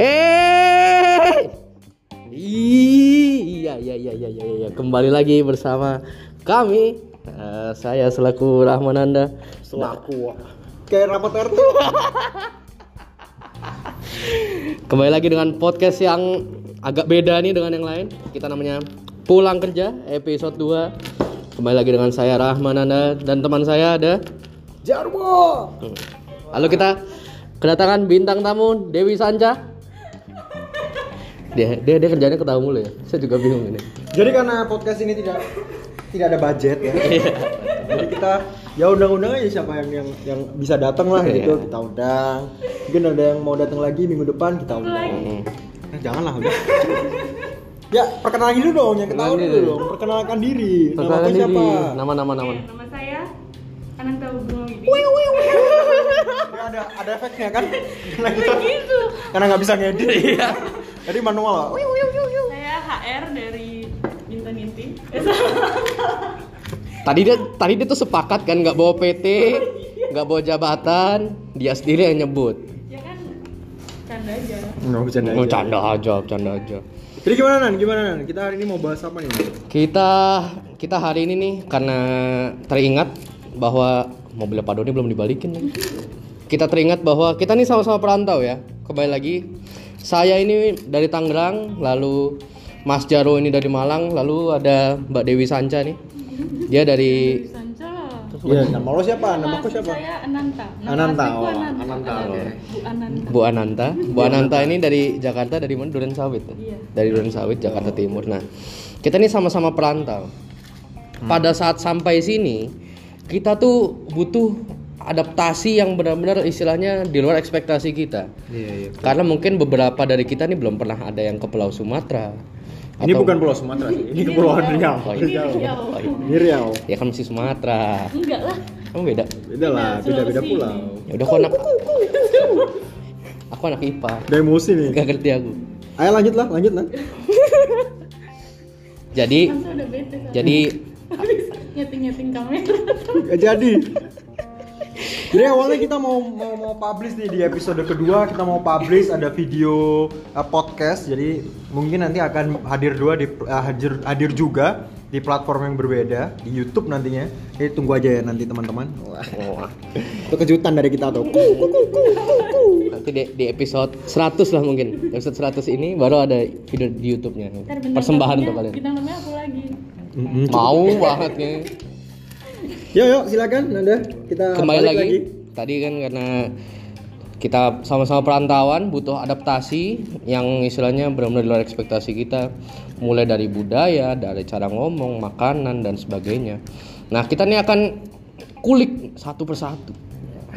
Eh, iya iya iya iya iya iya. Kembali lagi bersama kami. Eh, saya selaku Rahmananda. selaku kayak rapat RT Kembali lagi dengan podcast yang agak beda nih dengan yang lain. Kita namanya Pulang Kerja episode 2. Kembali lagi dengan saya Rahmananda dan teman saya ada Jarwo Lalu kita kedatangan bintang tamu Dewi Sanca. Dia dia dia kerjanya ketawa mulu ya. Saya juga bingung ini. jadi karena podcast ini tidak tidak ada budget ya jadi kita ya undang-undang aja siapa yang yang yang bisa datang lah gitu kita undang. Mungkin ada yang mau datang lagi minggu depan kita undang. nah, janganlah udah. Ya perkenalan dulu dong yang ketahuan dulu dong. Perkenalkan diri. Nama Perkenalkan kau diri. siapa? Nama nama nama. Nama saya Ananta Bunga Widi. Ya, ada ada efeknya kan karena kita Gitu. karena nggak bisa ngedit jadi manual Saya HR dari Bintan Inti. Tadi dia tadi dia tuh sepakat kan nggak bawa PT, nggak bawa jabatan, dia sendiri yang nyebut. ya kan canda aja. nggak bercanda Oh, aja. canda aja, canda aja. jadi gimana nan gimana nan kita hari ini mau bahas apa nih Kita kita hari ini nih karena teringat bahwa mobil Pak Doni belum dibalikin nih. Kita teringat bahwa kita nih sama-sama perantau ya. Kembali lagi saya ini dari Tangerang, lalu Mas Jaro ini dari Malang, lalu ada Mbak Dewi Sanca nih. Dia dari Sanca. Iya, nama lo siapa? Nama aku siapa? Saya Ananta. Nama Ananta, oh, Ananta. Ananta. Bu Ananta. Bu Ananta. Bu Ananta ini dari Jakarta dari mana? Duren Sawit. ya? Iya. Dari Duren Sawit, Jakarta Timur. Nah, kita ini sama-sama perantau. Pada saat sampai sini, kita tuh butuh adaptasi yang benar-benar istilahnya di luar ekspektasi kita. Iya, iya. Karena mungkin beberapa dari kita nih belum pernah ada yang ke Pulau Sumatera. Ini Atau- bukan Pulau Sumatera sih. Ini Kepulauan Riau. Oh, Ini iya. Riau. Oh, iya. Ini Riau. Ya kan masih Sumatera. Enggak lah. Kamu beda. Beda lah, beda-beda Sulawesi. pulau. Ya udah aku anak Aku anak IPA. Udah emosi nih. Gak ngerti aku. Ayo lanjut lah, lanjut lah. Jadi sama jadi nyeting-nyeting kamera. Gak jadi. Jadi awalnya kita mau mau mau publish nih di episode kedua kita mau publish ada video uh, podcast jadi mungkin nanti akan hadir dua di uh, hadir hadir juga di platform yang berbeda di YouTube nantinya. Jadi tunggu aja ya nanti teman-teman. Wah. Itu kejutan dari kita tuh. nanti di, di episode 100 lah mungkin. Episode 100 ini baru ada video di YouTube-nya. Persembahan tuh kalian. Bintang tamunya aku lagi. Mm-mm. Mau banget nih. Yuk yuk silakan Nanda. Kita Kembali balik lagi. Tadi kan karena kita sama-sama perantauan butuh adaptasi yang istilahnya benar-benar di luar ekspektasi kita. Mulai dari budaya dari cara ngomong makanan dan sebagainya. Nah kita nih akan kulik satu persatu.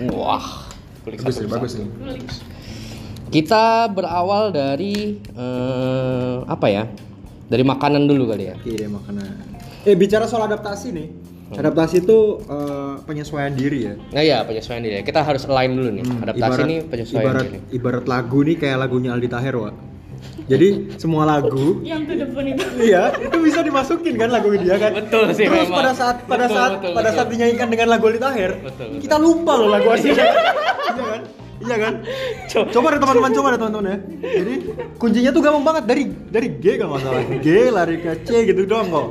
Wah. Kulik Bagus satu bagus nih. kita berawal dari eh, apa ya? Dari makanan dulu kali ya? Oke deh makanan. Eh bicara soal adaptasi nih. Adaptasi itu eh, penyesuaian diri ya. nah ya penyesuaian diri kita harus align dulu nih adaptasi Ibarat- ini penyesuaian ibarat, diri Ibarat lagu nih kayak lagunya Aldi Taher, Wak. Jadi semua lagu Yang to the point itu. iya, itu bisa dimasukin kan lagu dia kan. Betul sih Terus memang. pada saat pada Betul, saat betul, pada betul. saat dinyanyikan dengan lagu Aldi Taher, Betul, betul. kita lupa loh lagu aslinya. iya kan? Iya kan? Coba deh teman-teman, coba deh teman-teman ya. Jadi kuncinya tuh gampang banget dari dari G kalau nggak salah. G lari ke C gitu doang kok.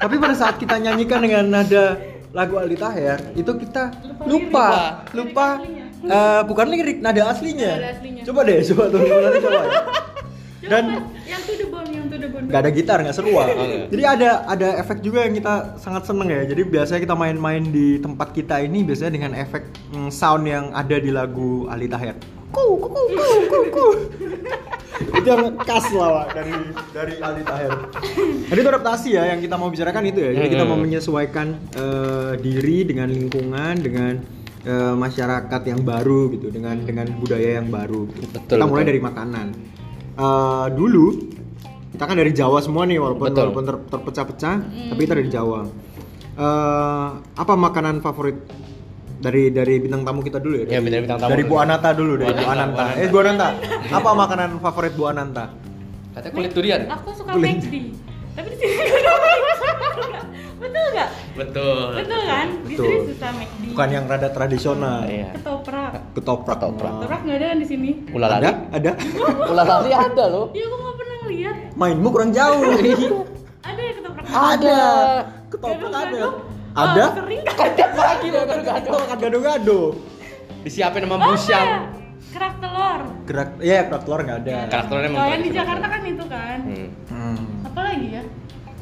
Tapi pada saat kita nyanyikan dengan nada lagu Aldi Taher, itu kita lupa, lupa, eh, bukan lirik, nada aslinya. Nada aslinya. Coba deh, coba teman-teman coba. ya. Dan yang to the bone, yang to the bone. nggak ada gitar nggak seru ah. Oke. jadi ada ada efek juga yang kita sangat seneng ya jadi biasanya kita main-main di tempat kita ini biasanya dengan efek mm, sound yang ada di lagu Ali Taher ku ku ku ku ku ku itu yang khas lah Wak, dari dari Ali Taher jadi itu adaptasi ya yang kita mau bicarakan itu ya jadi kita mau menyesuaikan eh, diri dengan lingkungan dengan eh, masyarakat yang baru gitu dengan dengan budaya yang baru gitu. Betul, kita mulai betul. dari makanan Eh, dulu kita kan dari Jawa semua nih walaupun Betul. walaupun ter- terpecah-pecah tapi kita dari Jawa Eh, apa makanan favorit dari dari bintang tamu kita dulu ya Ya, dari, bintang tamu dari. Bu Ananta dulu dari Bu Bu Ananta, eh Bu Ananta apa makanan favorit Bu Ananta Katanya kulit durian. Aku suka Boleh. McD. Tapi di sini. Betul nggak? Betul. Betul kan? Di Betul. sini susah McD. Bukan yang rada tradisional. Iya. Ketoprak. Ketoprak. Ketoprak. Ketoprak nggak ada kan di sini? Ulah Ada? Ada? Ulah lali ada loh. Ya aku nggak pernah lihat. Mainmu kurang jauh. Ada ya ketoprak? ada. Ketoprak ada. Ada? Oh, kan? Ada lagi loh gado-gado. Oh, kan gado-gado. Disiapin sama Oh, busyang. Kerak telur. Gerak, iya kerak telur nggak ada. Kerak telurnya emang Kalau yang di. Jakarta kan itu kan. Hmm. Hmm. Apa lagi ya?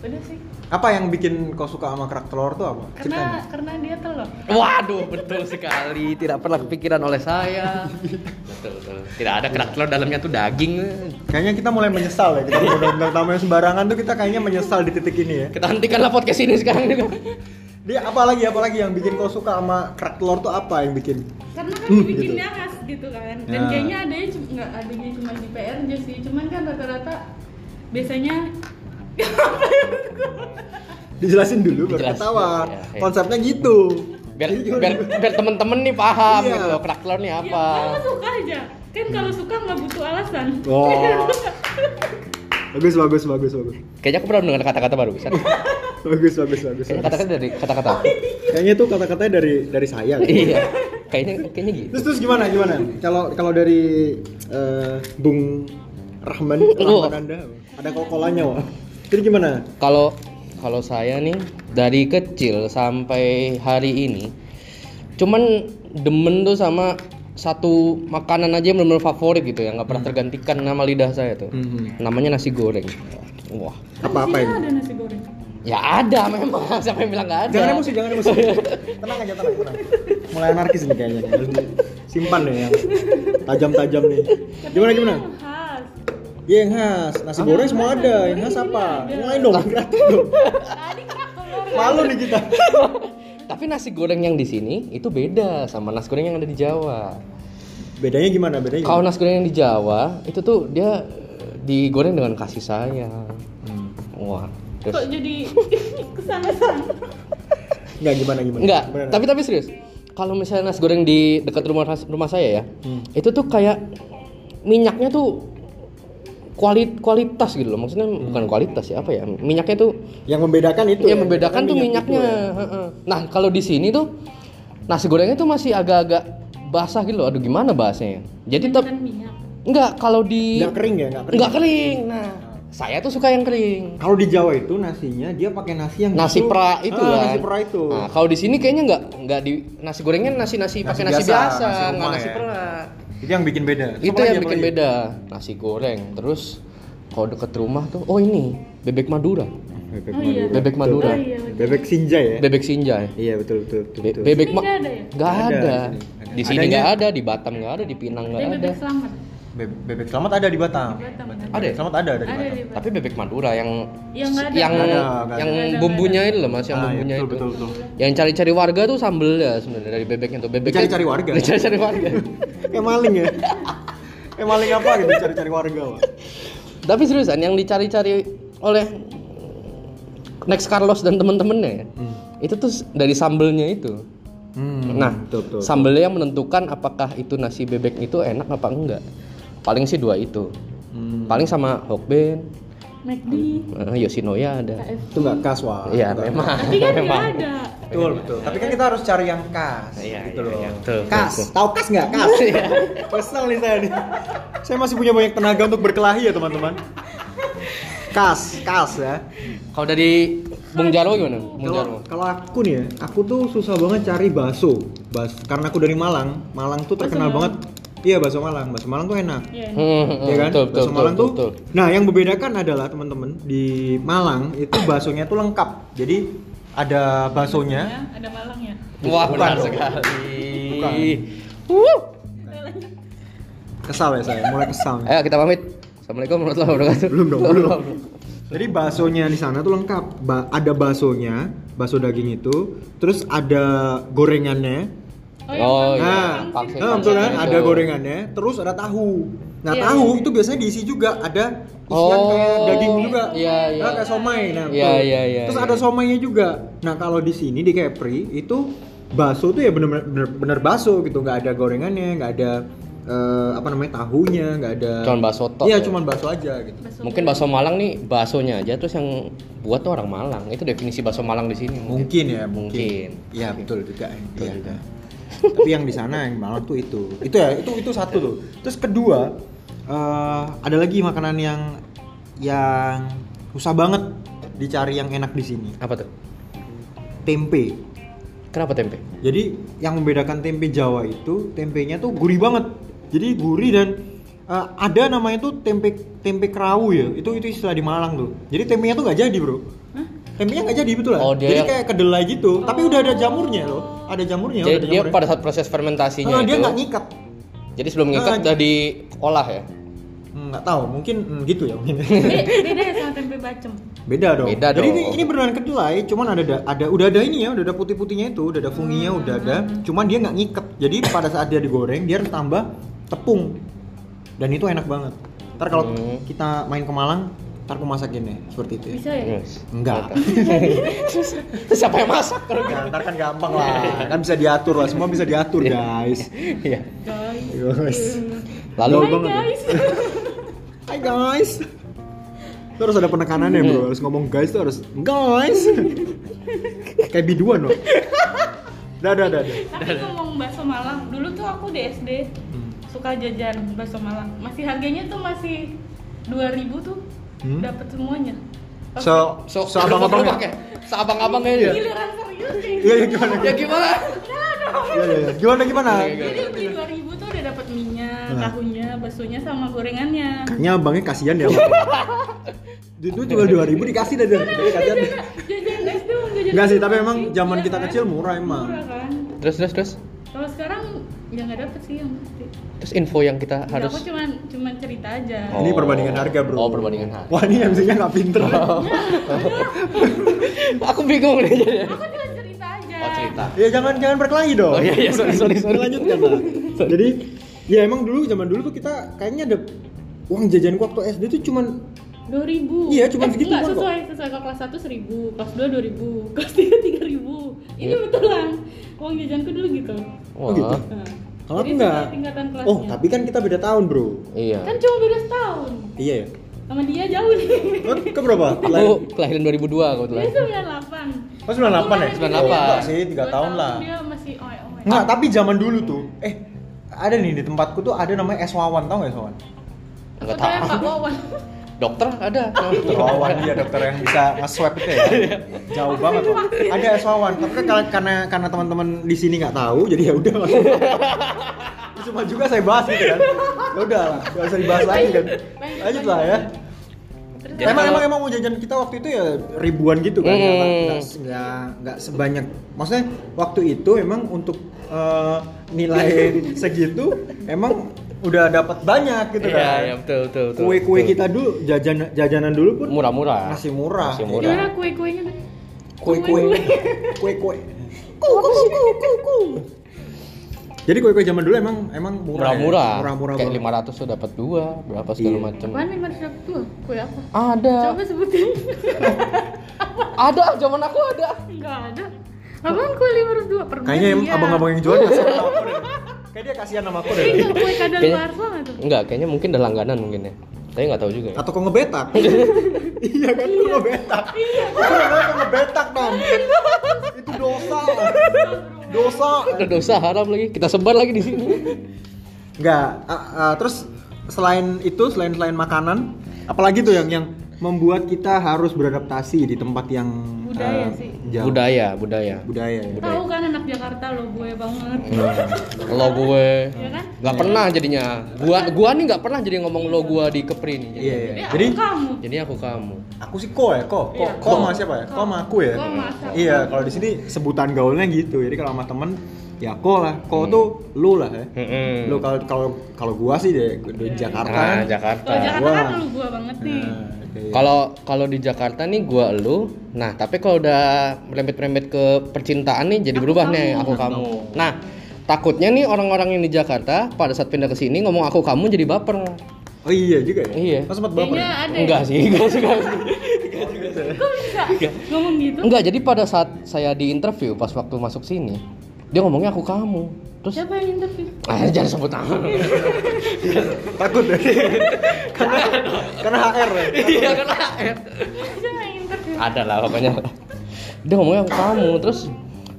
Udah sih. Apa yang bikin kau suka sama kerak telur tuh apa? Karena Ceritanya. karena dia telur. Waduh, betul sekali. Tidak pernah kepikiran oleh saya. betul, betul. Tidak ada kerak telur dalamnya tuh daging. Kayaknya kita mulai menyesal ya. Kita udah tamu yang sembarangan tuh kita kayaknya menyesal di titik ini ya. Kita hentikanlah podcast ini sekarang juga. Dia apa lagi apa lagi yang bikin kau suka sama kerak telur tuh apa yang bikin? Karena kan Hmm, dibikinnya khas gitu kan. Dan Ya. kayaknya adanya cuma nggak adanya cuma di PRJ sih. Cuman kan rata-rata biasanya Dijelasin dulu baru ketawa. ya, ya. Konsepnya gitu. Biar biar, biar temen-temen nih paham Iya. gitu telur nih ya apa. kalau suka aja. Kan kalau suka nggak butuh alasan. Wah. bagus bagus bagus bagus. Kayaknya aku pernah dengar kata-kata baru. Bisa. Bagus bagus bagus. Kata-kata dari kata-kata. Kayaknya tuh kata-katanya dari dari saya. iya. Kayaknya kayaknya gitu. Terus terus gimana gimana? Kalau kalau dari eh, Bung Rahman, Oh. Rahman Anda ada kol-kolannya wah. Jadi gimana? Kalau kalau saya nih dari kecil sampai hari ini cuman demen tuh sama satu makanan aja yang benar-benar favorit gitu ya nggak pernah tergantikan nama lidah saya tuh Hmm. namanya nasi goreng wah Apa-apa Di sini ini? ada nasi goreng. ya ada memang siapa yang bilang nggak ada Jangan emosi, jangan emosi. tenang aja, tenang, tenang. Mulai anarkis nih kayaknya. Harus Simpan deh yang tajam-tajam nih. Gimana gimana? Iya yang khas. Nasi goreng semua ada. Yang khas apa? Yang lain dong, gratis dong. Malu nih kita. tapi nasi goreng yang di sini itu beda sama nasi goreng yang ada di Jawa Bedanya gimana? Bedanya kalau nasi goreng yang di Jawa itu tuh dia eh, digoreng dengan kasih sayang Hmm. wah Kok terus jadi ke sana-sana? Enggak gimana gimana? Enggak, tapi tapi serius. Kalau misalnya nasi goreng di dekat rumah rumah saya ya, Hmm. itu tuh kayak minyaknya tuh kualit kualitas gitu loh. Maksudnya Hmm. bukan kualitas ya, apa ya? Minyaknya tuh yang membedakan itu. yang ya, membedakan tuh minyak minyaknya. itu ya. heeh. Nah, kalau di sini tuh nasi gorengnya tuh masih agak-agak basah gitu loh. Aduh, gimana bahasanya? Jadi tetap enggak kalau di Enggak kering ya, enggak kering. enggak kering. Nah, saya tuh suka yang kering. Kalau di Jawa itu nasinya dia pakai nasi yang nasi justru- pra itu Ah, kan. Nasi pra itu. Nah, kalau di sini kayaknya nggak nggak di nasi gorengnya nasi nasi pakai nasi biasa, biasa, nasi nggak rumah nasi ya. pra. Itu yang bikin beda. Itu lagi, yang bikin lagi? beda. Nasi goreng. Terus kalau deket rumah tuh, oh ini bebek Madura, Bebek Oh iya. Madura. bebek Madura, Oh iya, betul. Bebek Sinjai ya? bebek Sinjai. Iya betul betul betul. Be- betul. bebek Sini ma- nggak ada ya? nggak Ada, ada. di sini. Nggak ada, di Batam nggak ada, di Pinang nggak ada. bebek selamat. Be- bebek selamat ada di Batam. Di Batam. Ada ya? Bebek selamat ada ada di Ada Batam. di Batam. Tapi bebek Madura yang Yang ada. yang ada, ada. yang ada, bumbunya itu loh mas, yang Ah, iya, bumbunya betul, itu. betul, betul. Yang cari-cari warga tuh sambel ya sebenarnya dari bebeknya tuh. Bebeknya Dicari-cari warga? Dicari-cari warga. Kayak maling ya. Kayak maling apa gitu cari-cari warga, Pak. Tapi seriusan yang dicari-cari oleh Next Carlos dan temen-temennya Hmm. itu tuh dari sambelnya itu. Hmm, nah, betul, betul. sambelnya yang menentukan apakah itu nasi bebek itu enak apa enggak. Paling sih dua itu. Hmm. Paling sama Hokben, McD. eh, Yoshinoya ada. KFC. Itu nggak khas wah. Iya, Itu nggak memang. khas. Tapi kan nggak memang. ada. Betul betul. Tapi kan kita harus cari yang khas. Iya, gitu iya, loh. iya, betul, tahu kas nggak kas? Kesel nih saya nih. Saya masih punya banyak tenaga untuk berkelahi ya teman-teman. Kas, kas ya. Kalau dari Bung Jarwo gimana? Bung Kalau Jarwo. kalau aku nih ya, aku tuh susah banget cari bakso. Bas, karena aku dari Malang. Malang tuh terkenal Bakso banget. Iya bakso Malang. Bakso Malang tuh enak. Iya. Hmm, hmm, ya kan? betul, bakso betul, Malang betul, tuh. betul. Nah, yang membedakan adalah teman-teman di Malang itu baksonya tuh lengkap. Jadi ada baksonya, Ya, ada malangnya. Wah, Bukan benar dong. sekali. Bukan. Wuh. kesal ya saya, mulai kesal. Ayo kita pamit. Assalamualaikum warahmatullahi wabarakatuh. Belum dong, belum. Jadi baksonya di sana tuh lengkap. Ba- ada baksonya, bakso daging itu, terus ada gorengannya. Oh, iya. Nah, Pangsit, nah, kan? pangsit Ada gorengannya, terus ada tahu. Nah, Iya, tahu iya. itu biasanya diisi juga ada isian Oh, kayak daging juga. iya, iya. Nah, kayak somai. Nah, Iya, iya, iya, Terus iya. ada somainya juga. Nah, kalau di sini di Kepri itu bakso tuh ya bener-bener bener bakso gitu, nggak ada gorengannya, nggak ada eh, apa namanya tahunya, nggak ada. Cuman bakso tok Iya, ya. cuman bakso aja gitu. Bakso Mungkin bakso Malang nih baksonya aja terus yang buat tuh orang Malang. Itu definisi bakso Malang di sini. Mungkin ya, Mungkin. mungkin. Iya betul juga. Betul Iya. juga. Tapi yang di sana yang Malang tuh itu. Itu ya, itu itu satu tuh. Terus kedua, eh, ada lagi makanan yang yang susah banget dicari yang enak di sini. Apa tuh? Tempe. Kenapa tempe? Jadi yang membedakan tempe Jawa itu tempenya tuh gurih banget. Jadi gurih dan eh, ada namanya tuh tempe tempe kerawu ya. Itu itu istilah di Malang tuh. Jadi tempenya tuh nggak jadi bro. Tempenya nggak jadi betul lah. Oh, dia jadi yang- kayak kedelai gitu. Tapi udah ada jamurnya loh. Ada jamurnya. Jadi udah ada dia jamurnya. pada saat proses fermentasinya Ah, itu dia nggak ngikat. Jadi sebelum ngikat Ah. udah diolah ya. Hmm, nggak tahu mungkin hmm, gitu ya mungkin Be- beda ya sama tempe bacem beda dong Beda jadi dong. ini, ini beneran kedelai cuman ada ada udah ada ini ya udah ada putih putihnya itu udah ada funginya udah ada cuman dia nggak ngiket jadi pada saat dia digoreng dia harus tambah tepung dan itu enak banget ntar kalau Hmm. kita main ke Malang ntar aku masakin ya seperti itu ya. bisa ya Yes. enggak Terus siapa yang masak kalau? Ya, ntar kan gampang lah kan bisa diatur lah semua bisa diatur guys Iya. guys guys Lalu ya. guys Hai guys. Terus ada penekanannya bro, harus ngomong guys tuh harus guys. Kayak biduan loh. Dah, dah, dah, dah. tapi ngomong bakso Malang dulu tuh aku di SD Hmm. suka jajan bakso Malang masih harganya tuh masih 2000 tuh Hmm. dapat semuanya So, so, so abang-abang ya? ya? Seabang-abangnya ya. giliran serius Iya, iya gimana? Ya gimana? Iya, iya, iya. Gimana gimana? Iya, iya. jadi beli 2000 tuh udah dapat minyak Nah. tahunya baksonya sama gorengannya Kayaknya abangnya kasihan ya. Bang. Itu jual 2000 dikasih dah kasihan. jajan SD jajan Enggak sih, tapi emang zaman iya kita kan? kecil murah emang. murah kan Terus terus terus. kalau sekarang ya nggak dapet sih yang pasti Terus info yang kita Ya, harus aku cuman cuman cerita aja Oh. Ini perbandingan harga, bro. Oh, perbandingan harga. Wah, ini MC-nya nggak pinter. Aku bingung nih jadi. aku cuma cerita aja Oh, cerita. Ya jangan jangan berkelahi dong. Oh, iya, iya, sorry, sorry, sorry. Lanjutkan lah. Jadi ya emang dulu zaman dulu tuh kita kayaknya ada uang jajan waktu SD tuh cuman 2000 Iya, cuma eh, segitu enggak, kok. sesuai sesuai kalau kelas 1 1000 kelas 2 2000 kelas 3 3000 ini Iya. betulan uang jajanku dulu gitu Oh, gitu? Wah. nah, Kalau aku nggak. tingkatan kelasnya Oh, tapi kan kita beda tahun, Bro. Iya. kan cuma beda setahun Iya ya. sama dia jauh nih Oh, ke berapa? Aku kelahiran 2002 kebetulan. dia 98 Oh, 98 ya? 98. Oh, enggak sih, 3 Dua tahun lah. dia masih oe oe Enggak, tapi zaman dulu tuh, eh ada nih di tempatku tuh ada namanya S Wawan, tau gak S Wawan? Enggak Aku tahu. Wawan Dokter ada. Dokter Wawan dia dokter yang bisa nge-swab itu ya. Jauh banget loh. Ada S Wawan, tapi kan karena karena, teman-teman di sini nggak tahu, jadi ya udah. Cuma juga saya bahas gitu kan. Ya udah lah, nggak usah dibahas lagi kan. Lanjut lah ya. Jadi emang kalau- emang emang mau jajan kita waktu itu ya ribuan gitu kan, nggak Hmm. nggak nggak sebanyak. Maksudnya waktu itu emang untuk eh, nilai segitu emang udah dapat banyak gitu Iya, kan. iya betul betul betul. Kue-kue kita dulu jajan jajanan dulu pun murah-murah. masih murah. Masih gimana murah. kue-kuenya tadi Kue-kue. Kue-kue. Ku ku ku ku ku. Jadi kue-kue zaman dulu emang emang murah. ya? Murah-murah. Murah-murah. Kayak banget. 500 tuh dapat dua, berapa segala Iya. macam. apaan nih mas tuh kue apa Ada. coba sebutin Ada, zaman aku ada. Enggak ada. Apaan kue 502 per Kayaknya em- bulan, abang-abang yang jual deh. Kayak dia kasihan sama aku deh. Ini nggak kue kadal tuh? Enggak, kayaknya mungkin udah langganan mungkin ya. Tapi nggak tahu juga ya. Atau kok ngebetak? iya kan kok ngebetak. Iya. Kok ngebetak dong? Itu dosa. Dosa. Udah dosa haram lagi. Kita sebar lagi di sini. Enggak. ah, ah, terus selain itu, selain selain makanan, apalagi tuh yang yang membuat kita harus beradaptasi di tempat yang Budaya ah, sih. jauh. Budaya, budaya. Budaya. ya. Tahu kan anak Jakarta lo gue banget. Lo gue Ya kan? nggak pernah jadinya. Gua gua nih nggak pernah jadi ngomong lo gua di Kepri nih. Iya, iya. Jadi, Jadi aku kamu. Jadi aku kamu. aku sih ko ya, ko. Ko, Iya, ko ko. sama siapa ya? Ko Ko. sama aku ya. Ko sama. Iya, kalau di sini sebutan gaulnya gitu. Jadi kalau sama temen ya ko lah. Ko tuh lu lah ya. Mm-mm. Lu kalau kalau kalau gua sih deh di Jakarta. Nah, Jakarta. Kalau Jakarta Wah. kan lu gua banget nih. Nah, kayak- Kalau kalau di Jakarta nih gua lu. Nah, tapi kalau udah merembet-merembet ke percintaan nih jadi Aku berubah kamu. nih aku kamu. Nah, takutnya nih orang-orang yang di Jakarta pada saat pindah ke sini ngomong aku kamu jadi baper. Oh iya juga ya. Iya. Oh, sempat baper. Ya? ada. Enggak sih, enggak sih, enggak sih. Kok bisa ngomong gitu? Enggak, jadi pada saat saya di interview pas waktu masuk sini, dia ngomongnya aku kamu. Terus Siapa yang interview? eh, jangan sebut nama. Takut ya? karena karena HR ya. Iya kan HR. Siapa yang interview? Ada lah pokoknya. Dia ngomongnya aku kamu terus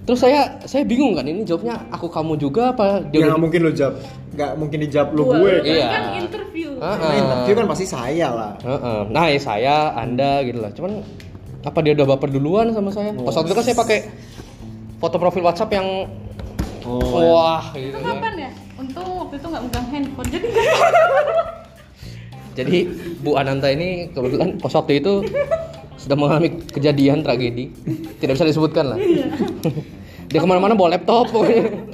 terus saya saya bingung kan ini jawabnya aku kamu juga apa Dia nggak mungkin lu jawab, nggak mungkin dijawab lu Gua, gue. kan Iya. kan interview. Ah, Karena interview kan pasti saya lah. Heeh. Nah, ya saya, Anda gitu lah. Cuman apa dia udah baper duluan sama saya? Pas waktu itu kan saya pakai foto profil WhatsApp yang Oh, wah Itu gitu kan. kapan ya? Untung waktu itu nggak megang handphone. Jadi Jadi Bu Ananta ini kebetulan pas waktu itu sudah mengalami kejadian tragedi. Tidak bisa disebutkan lah. dia ke mana-mana bawa laptop pokoknya.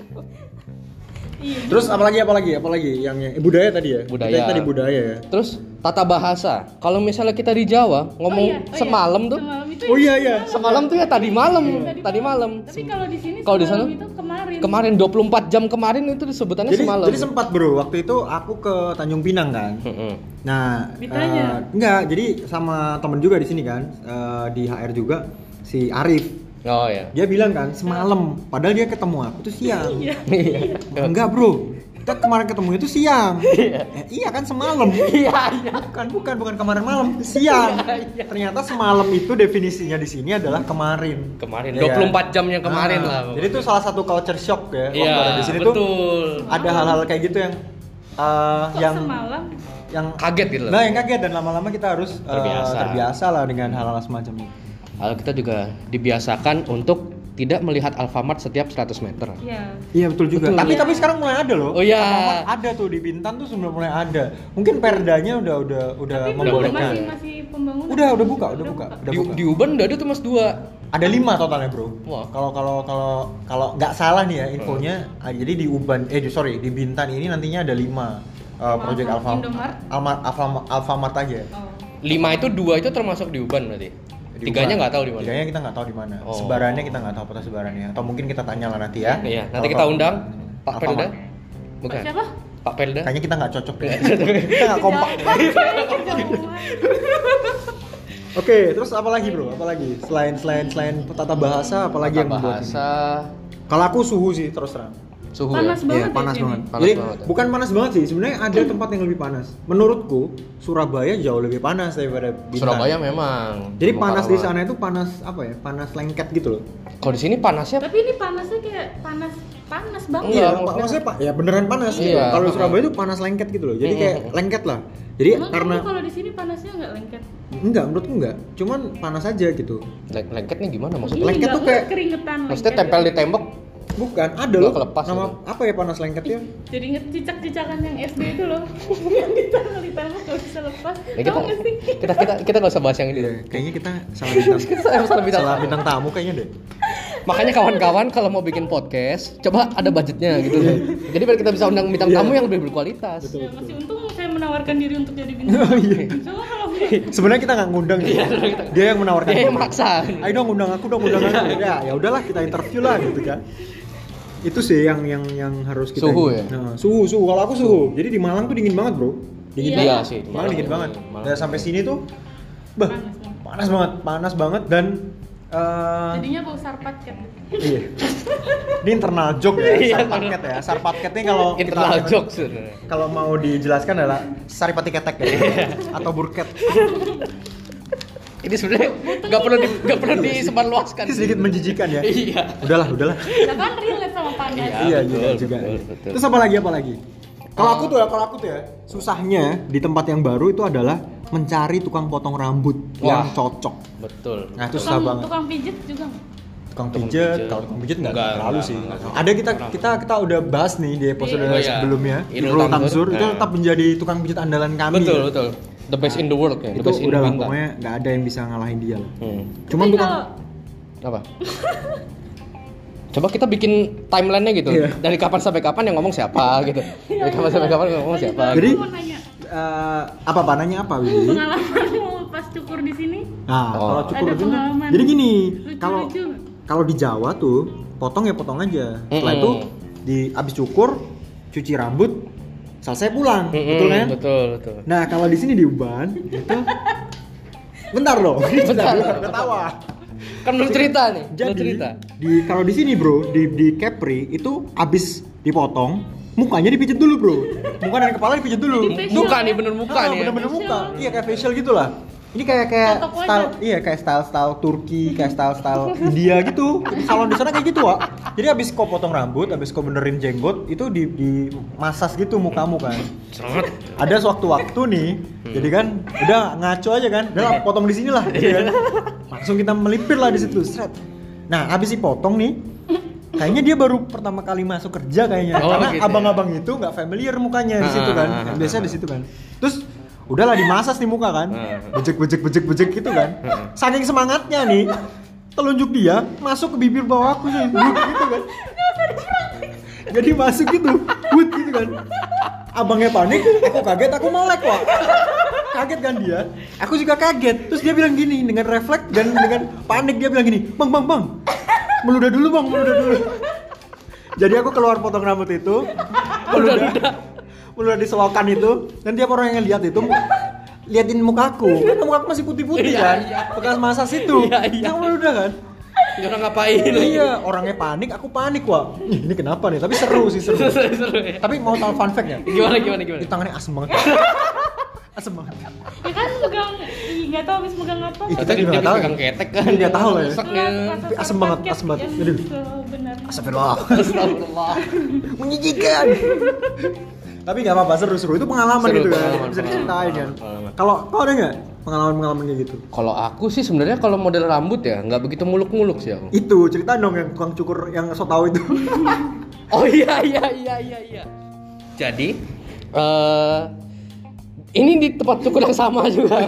Iya. Terus apalagi apalagi apalagi yang, yang eh, budaya tadi ya? Budaya. Kita tadi budaya ya. Terus tata bahasa. Kalau misalnya kita di Jawa ngomong Oh iya, oh iya. semalam tuh, Semalam itu Oh ya iya iya. semalam tuh ya tadi malam, tadi malam. Tapi kalau di sini Kalau di sana? itu kemarin. Kemarin 24 jam kemarin itu disebutannya Jadi, semalam. jadi sempat bro, waktu itu aku ke Tanjung Pinang kan. Nah, Ditanya? eh, enggak, jadi sama temen juga di sini kan, eh, di HR juga si Arif. Oh ya. Dia bilang kan semalam, padahal dia ketemu aku tuh siang. Iya. Enggak bro, kita kemarin ketemu itu siang. Eh, iya kan semalam. Iya, iya. Bukan, bukan, bukan kemarin malam, siang. Ternyata semalam itu definisinya di sini adalah kemarin. Kemarin, Ya kan? 24 jam yang kemarin Ah, lah. Jadi itu salah satu culture shock ya. Iya, di sini tuh betul. ada hal-hal kayak gitu yang eh, Kok yang semalam? yang Kaget gitu. Nah, yang kaget dan lama-lama kita harus eh, Terbiasa. terbiasa lah dengan hal-hal semacam ini. Lalu kita juga dibiasakan untuk tidak melihat Alfamart setiap 100 meter. Iya. Iya betul juga. Betul. Tapi tapi sekarang mulai ada loh. Oh, iya. Alfamart ada tuh di Bintan tuh sudah mulai ada. Mungkin perdanya udah udah udah Tapi belum membolehkan. masih masih pembangunan. Udah udah buka, udah buka, udah Di, buka. di Uban udah ada tuh mas dua. Ada lima totalnya bro. Wah. Kalau kalau kalau kalau nggak salah nih ya infonya, ah, jadi di Uban, eh sorry di Bintan ini nantinya ada lima uh, project Alfa- Alfa, Indomart? Alma, Alfa, Alfamart aja. Oh. Lima itu dua itu termasuk di Uban berarti. Di Tiganya nggak tahu di mana. Tiganya kita nggak tahu di mana. Oh. Sebarannya kita nggak tahu apa sebarannya. Atau mungkin kita tanya lah nanti ya. Iya, nanti kita undang Pak. Pelda. Bukan. Siapa? Pak Pelda. Kayaknya kita nggak cocok deh. kita nggak kompak. Oke, terus apa lagi bro? Apa lagi? Selain selain selain tata bahasa, apa lagi yang bahasa Kalau aku suhu sih terus terang. Suhu Panas ya. banget Iya, ya panas banget. Panas Jadi banget ya. bukan panas banget sih. Sebenarnya ada tempat yang lebih panas. Menurutku Surabaya jauh lebih panas daripada Bintan. Surabaya memang. Jadi panas di sana itu panas apa ya? Panas lengket gitu loh. Kalau di sini panasnya Tapi ini panasnya kayak panas panas banget. Iya, maksudnya- maksudnya pak ya beneran panas gitu. Iya. Kalau di Surabaya itu panas lengket gitu loh. Jadi kayak Mm-mm. lengket lah. Jadi Emang karena kalau di sini panasnya nggak lengket? enggak menurutku enggak. Cuman panas aja gitu. Leng- lengketnya gimana maksudnya? Lengket tuh kayak- keringetan. Maksudnya lengket. tempel di tembok Bukan, ada loh. kelepas Nama gitu. apa ya panas lengket ya? Jadi inget cicak-cicakan yang SD itu loh yang ditaruh di tembok nggak bisa lepas. Ya, kita, sih? kita kita kita nggak usah bahas yang ini. Iya, kayaknya kita salah bintang. Kita harus lebih tahu. salah bintang tamu kayaknya deh. Makanya kawan-kawan kalau mau bikin podcast, coba ada budgetnya gitu. Jadi biar kita bisa undang bintang Iya. tamu yang lebih berkualitas. Ya, masih untung saya menawarkan diri untuk jadi bintang. Oh, iya. Coba kalau Sebenarnya kita nggak ngundang dia. Dia yang menawarkan. Dia yang maksa. Ayo dong undang aku dong undang aku. Ya, ya udahlah kita interview lah gitu kan. Itu sih yang yang yang harus kita Suhu ya? Nah, suhu, suhu. Kalau aku suhu. Jadi di Malang tuh dingin banget, Bro. Dingin Iya. banget. Iya sih, Malang dingin banget. Malang Dan sampai sini tuh bah, panas banget. panas banget, dan eh Jadinya bau sarpat kan. iya. Ini internal joke ya, Iya, sarpatket ya. Sarpatket ini kalau kita- Internal jokes sebenarnya. kalau mau dijelaskan adalah saripati ketek ya atau burket Ini sebenarnya nggak perlu di, nggak perlu disebarluaskan. sedikit menjijikan ya Iya. udahlah udahlah kan relate sama panas. Iya. iya betul, juga juga betul, betul. terus apa lagi apa lagi kalau aku tuh ya kalau aku tuh ya susahnya di tempat yang baru itu adalah mencari tukang potong rambut yang Wah. cocok Betul. nah itu susah Tukang, banget tukang pijet juga tukang pijet kalau tukang pijet nggak terlalu sih nggak. ada kita kita kita udah bahas nih di episode Iya. Oh, iya. sebelumnya Irul. Tamzur itu tetap menjadi tukang pijet andalan kami Betul ya. betul. The best in the world ya. The itu best in udah lah pokoknya nggak ada yang bisa ngalahin dia lah Hmm. cuman Tapi kalau Apa? Coba kita bikin timelinenya gitu. Iya. Dari kapan sampai kapan yang ngomong siapa gitu. Dari kapan sampai kapan yang ngomong siapa. Jadi- eh, apa panahnya apa Willy? pengalamanmu pas cukur di sini Nah, Oh. kalau cukur Ada itu pengalaman jadi gini, kalau kalau di Jawa tuh potong ya potong aja. Setelah Mm-mm. itu di abis cukur, cuci rambut, selesai pulang, Mm-mm, betul kan? Betul betul. Nah, kalau di sini di Uban itu Bentar dong. Bentar. Udah tawa. kan belum cerita nih Jadi cerita di kalau di sini bro di di Capri itu abis dipotong mukanya dipijit dulu bro muka dan kepala dipijit dulu muka nih bener muka Ah, nih ya. bener-bener muka iya kayak facial gitu lah ini kayak kayak style iya kayak style style Turki kayak style style India gitu. Salon di sana kayak gitu Wak. Jadi abis kau potong rambut abis kau benerin jenggot itu di di masas gitu mukamu kan. Ada sewaktu-waktu nih jadi kan udah ngaco aja kan. Udah lah, potong di sini lah gitu kan. langsung kita melipir lah di situ seret. Nah abis dipotong nih kayaknya dia baru pertama kali masuk kerja kayaknya. Oh, karena gitu ya. abang-abang itu nggak familiar mukanya di situ kan. Ah, ah, ah, biasanya ah. di situ kan. Terus udahlah dimasas nih muka kan. Bejek bejek bejek bejek gitu kan. Saking semangatnya nih telunjuk dia masuk ke bibir bawahku sih. Wut, gitu kan. Jadi masuk gitu wut gitu kan. Abangnya panik aku kaget? Aku melek kok kaget kan dia. Aku juga kaget. Terus dia bilang gini dengan refleks dan dengan panik dia bilang gini bang bang bang. Meludah dulu bang meludah dulu. Jadi aku keluar potong rambut itu. Meludah meludah di selokan itu dan tiap orang yang lihat itu liatin mukaku kan mukaku masih putih-putih Iya, kan iya. bekas masas itu Iya, iya. yang meludah kan orang ngapain iya orangnya panik aku panik wah ini kenapa nih tapi seru sih seru Seru ya. tapi mau tahu fun fact ya Gimana gimana gimana? di tangannya asem banget asem banget Ya kan megang, nggak tahu habis megang apa. Ih, kita Tadi juga dia nggak tahu. pegang ketek kan. Dia nggak tahu lah ya. Rasa Tapi asem banget, asem banget. Aduh. sebenarnya. Astagfirullah Astagfirullah. menjijikan tapi nggak apa-apa seru-seru itu pengalaman Seru, gitu kan. pengalaman, bisa diceritain kan. kalau kau ada nggak pengalaman-pengalaman kayak gitu? Kalau aku sih sebenarnya kalau model rambut ya nggak begitu muluk-muluk sih aku. itu cerita dong yang tukang cukur yang so tau itu. Oh iya iya iya iya iya. Jadi eh ini di tempat cukur yang sama juga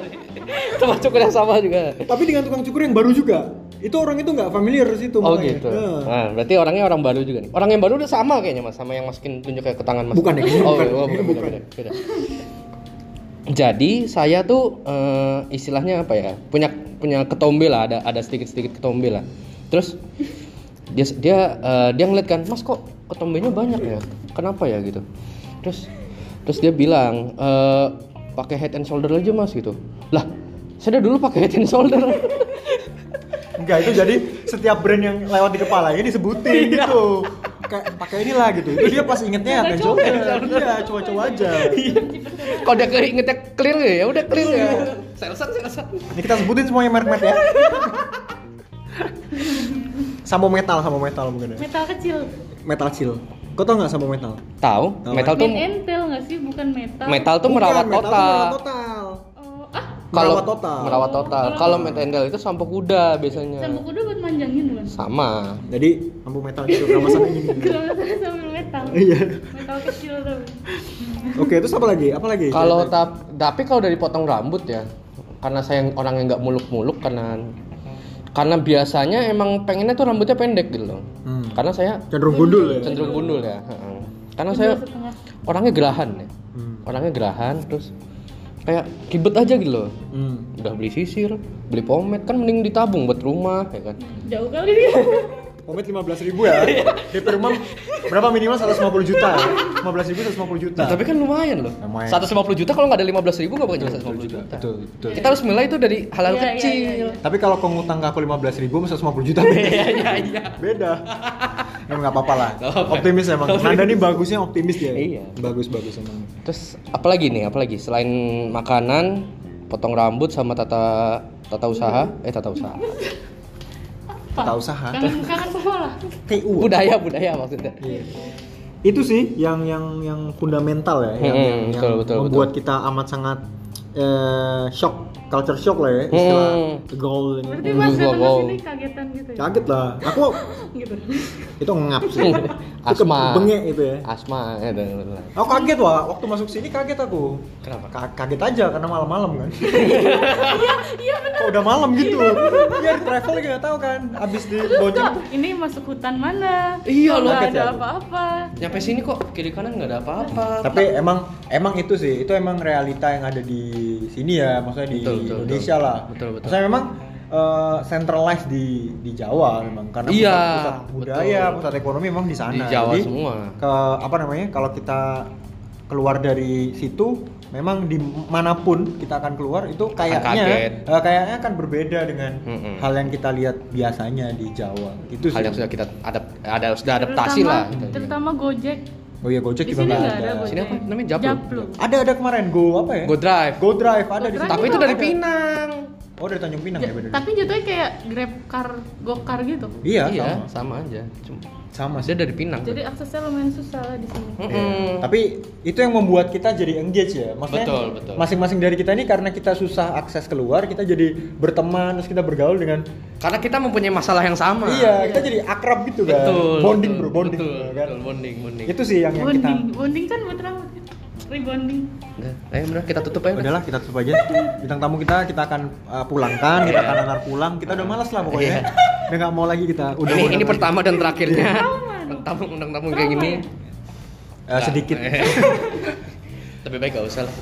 tempat cukur yang sama juga. tapi dengan tukang cukur yang baru juga itu orang itu nggak familiar di situ Oh makanya. gitu. Nah. Nah, berarti orangnya orang baru juga nih. Orang yang baru udah sama kayaknya mas, sama yang masukin tunjuk ke tangan mas. Bukan ya, oh, bukan. oh, Ini bukan, bukan. beda, beda. Jadi saya tuh eh, istilahnya apa ya? Punya punya ketombe lah, ada ada sedikit sedikit ketombe lah. Terus dia dia eh, dia ngeliat kan, mas kok ketombenya banyak ya? Kenapa ya gitu? Terus terus dia bilang eh, pakai head and shoulder aja mas gitu. Lah, saya dulu pakai head and shoulder. Enggak itu jadi setiap brand yang lewat di kepalanya disebutin Iya. gitu. Kayak pakai inilah gitu. Itu dia pas ingetnya kan Coba, coba. Iya, coba-coba aja. Kalau dia keingetnya clear ya, udah clear ya. Selesai, selesai. Ini kita sebutin semuanya merek-merek ya. Sampo metal, sampo metal mungkin ya. Metal kecil. Metal chill. Kau tau nggak sampo metal? Tahu? Metal tuh Men entel nggak sih? Bukan metal. metal tuh Bukan, merawat metal tuh merawat total. Kalau Merawat total. Merawat total. Oh. Kalau metal itu sampo kuda biasanya. sampo kuda buat manjangin bukan? Sama. Jadi sampo metal gitu ramasannya gini. Kalau sambil metal. Iya. Metal kecil tuh. Oke, terus apa lagi? Apa lagi? Kalau tap, tapi kalau dari potong rambut ya, karena saya orang yang nggak muluk-muluk karena karena biasanya emang pengennya tuh rambutnya pendek gitu loh. Hmm. Karena saya cenderung gundul ya. cenderung gundul ya. heeh. Karena saya orangnya gerahan ya. Hmm. Orangnya gerahan terus kayak ribet aja gitu loh. Hmm. Udah beli sisir, beli pomade kan mending ditabung buat rumah ya kan. Jauh kali dia. Pomade 15 ribu ya. DP rumah berapa minimal 150 juta ya? 15 ribu 150 juta. Nah, tapi kan lumayan loh. Lumayan. 150 juta kalau nggak ada 15 ribu nggak bakal jadi 150 juta. Betul, betul. Kita harus mulai itu dari hal-hal Iya, iya, kecil. iya, iya. Tapi kalau kau ngutang ke aku 15 ribu, 150 juta beda. Iya iya iya. beda. Emang nggak apa-apa lah. Optimis emang. Nanda nih bagusnya optimis dia. Iya. Bagus bagus emang. Terus apalagi nih? Apalagi selain makanan, potong rambut sama tata tata usaha, eh tata usaha. Tata usaha. Kangen sekolah. TU. Budaya budaya maksudnya. Iya. Itu sih yang yang yang fundamental ya, yang, Hmm, yang, betul, yang betul, membuat kita amat sangat eh, shock, culture shock lah ya, istilah Hmm. gaul ini. Berarti Hmm, pas datang ke sini kagetan gitu ya. Kaget lah. Aku Gitu. itu ngap sih. Itu Asma. Bengek itu ya. Asma ya. Aku kaget wah, waktu masuk sini kaget aku. Kenapa? Ka- kaget aja karena malam-malam kan. Iya benar. Kok udah malam gitu. Iya travel nggak tahu kan. Abis di bonceng. Ini masuk hutan mana? Iya, loh, kaget ada ya. apa-apa. Nyampe sini kok kiri kanan nggak ada apa-apa. Tapi emang emang itu sih, itu emang realita yang ada di sini ya, maksudnya di Betul, betul, Indonesia betul. lah. Betul, betul. Maksudnya memang eh, centralized di di Jawa memang karena Iya, pusat, pusat budaya, betul. pusat ekonomi memang di sana. Di Jawa Jadi, semua. Ke apa namanya? Kalau kita keluar dari situ memang di mana pun kita akan keluar itu kayaknya eh, kayaknya akan berbeda dengan Mm-mm. hal yang kita lihat biasanya di Jawa itu hal sih. yang sudah kita adap ada sudah adaptasi terutama, lah gitu. terutama Gojek oh iya Gojek di juga nggak ada Sini apa namanya? Japlu. ada ada kemarin Go apa ya Go Drive. Go Drive ada Go di Drive situ Tapi itu dari ada. Pinang. Oh dari Tanjung Pinang ya Ja- bener tapi jatuhnya kayak grab car gokar gitu iya, iya, sama sama aja. Cuma sama sih dia dari Pinang. jadi aksesnya lumayan susah lah di sini Mm-mm. Iya. Tapi itu yang membuat kita jadi engage ya. Maksudnya Betul, betul. masing-masing dari kita ini karena kita susah akses keluar, kita jadi berteman terus kita bergaul dengan Karena kita mempunyai masalah yang sama. Iya, kita jadi akrab gitu kan. Betul. bonding betul, bro, bonding Betul, bro, kan. betul, bonding, bonding. Itu sih yang, yang kita bonding bonding kan buat rebonding Udah, ayo bener kita tutup aja. Udahlah kita tutup aja. Bintang tamu kita kita akan uh, pulangkan, kita akan antar pulang. Kita udah malas lah pokoknya. Udah nggak mau lagi kita. Udah ini ini lagi. pertama dan terakhirnya. Tamu undang tamu kayak gini. Eh, sedikit. Lebih baik gak usah lah.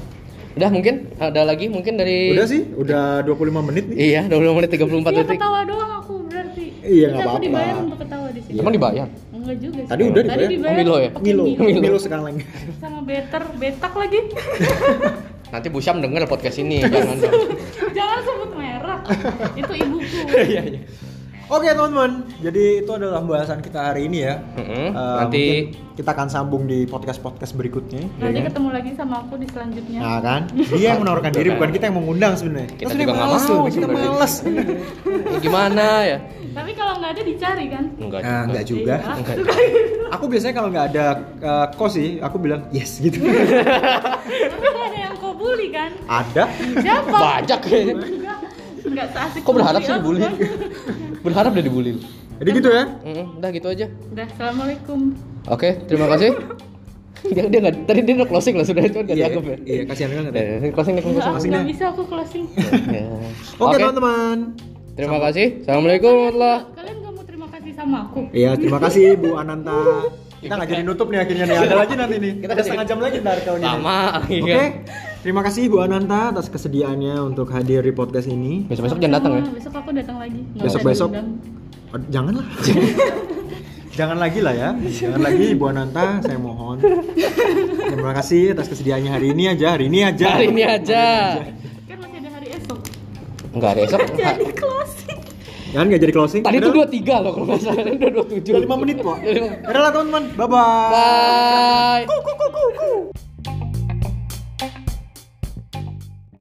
Udah mungkin ada lagi mungkin dari Udah sih, udah 25 menit nih. Iya, 20 menit 34 Iya detik. ketawa doang aku berarti Iya, Berarti nggak aku apa-apa. dibayar untuk ketawa di sini Emang dibayar? Enggak juga sih Tadi udah tadi dibayar. Oh, Milo ya? Milo, Milo. Milo sekarang. sama better betak lagi Nanti Bu Syam denger podcast ini jangan jangan sebut merek itu ibuku Iya, iya. Oke teman-teman, jadi itu adalah pembahasan kita hari ini ya. Mm-mm. Eh, Nanti kita akan sambung di podcast-podcast berikutnya. nanti ya kan? ketemu lagi sama aku di selanjutnya Nah kan, dia yang menawarkan diri bukan kita yang mengundang sebenarnya. Kita sebenarnya juga nggak mau loh, kita males. gimana ya? tapi kalau nggak ada dicari kan Enggak. Nah, enggak juga. Iya, Enggak. gitu. Aku biasanya kalau nggak ada kos sih, aku bilang yes gitu. tapi nggak ada yang kau bully kan ada. siapa Bajak kayaknya. enggak enggak seasik Kok berharap sih bully dibully? aku. Berharap udah dibully. Jadi gitu ya. Mm, udah gitu aja. udah assalamualaikum Oke, terima kasih. dia dia nggak tadi dia udah closing lah sudah cuma nggak Iya, dianggap ya. iya, kasihan banget ya. Eh, closing nih closing. Enggak, Closing nggak bisa aku closing Ya. Oke teman-teman. Terima kasih. Assalamualaikum warahmatullahi kalian nggak mau terima kasih sama aku Iya, terima kasih Bu Ananta. Kita nggak jadi nutup nih akhirnya nih. Ada lagi nanti nih. Kita setengah jam lagi ntar kaunya. Lama. Oke, Iya. Terima kasih Bu Ananta atas kesediaannya untuk hadir di podcast ini. Besok-besok jangan datang ya. Sama, besok aku datang lagi Nggak Besok-besok. Oh, janganlah. Jangan lagi lah ya. Jangan lagi Bu Ananta, saya mohon. Terima kasih atas kesediaannya hari ini aja, hari ini aja. Hari ini aja. kan masih ada hari esok Enggak ada esok. jadi closing Jangan nggak jadi closing. Tadi tuh Udah- 23 loh kalau nggak salah. Udah 27. udah 5 menit kok. Udah lah teman-teman. Bye bye. Bye. Kuku, kuku, kuku.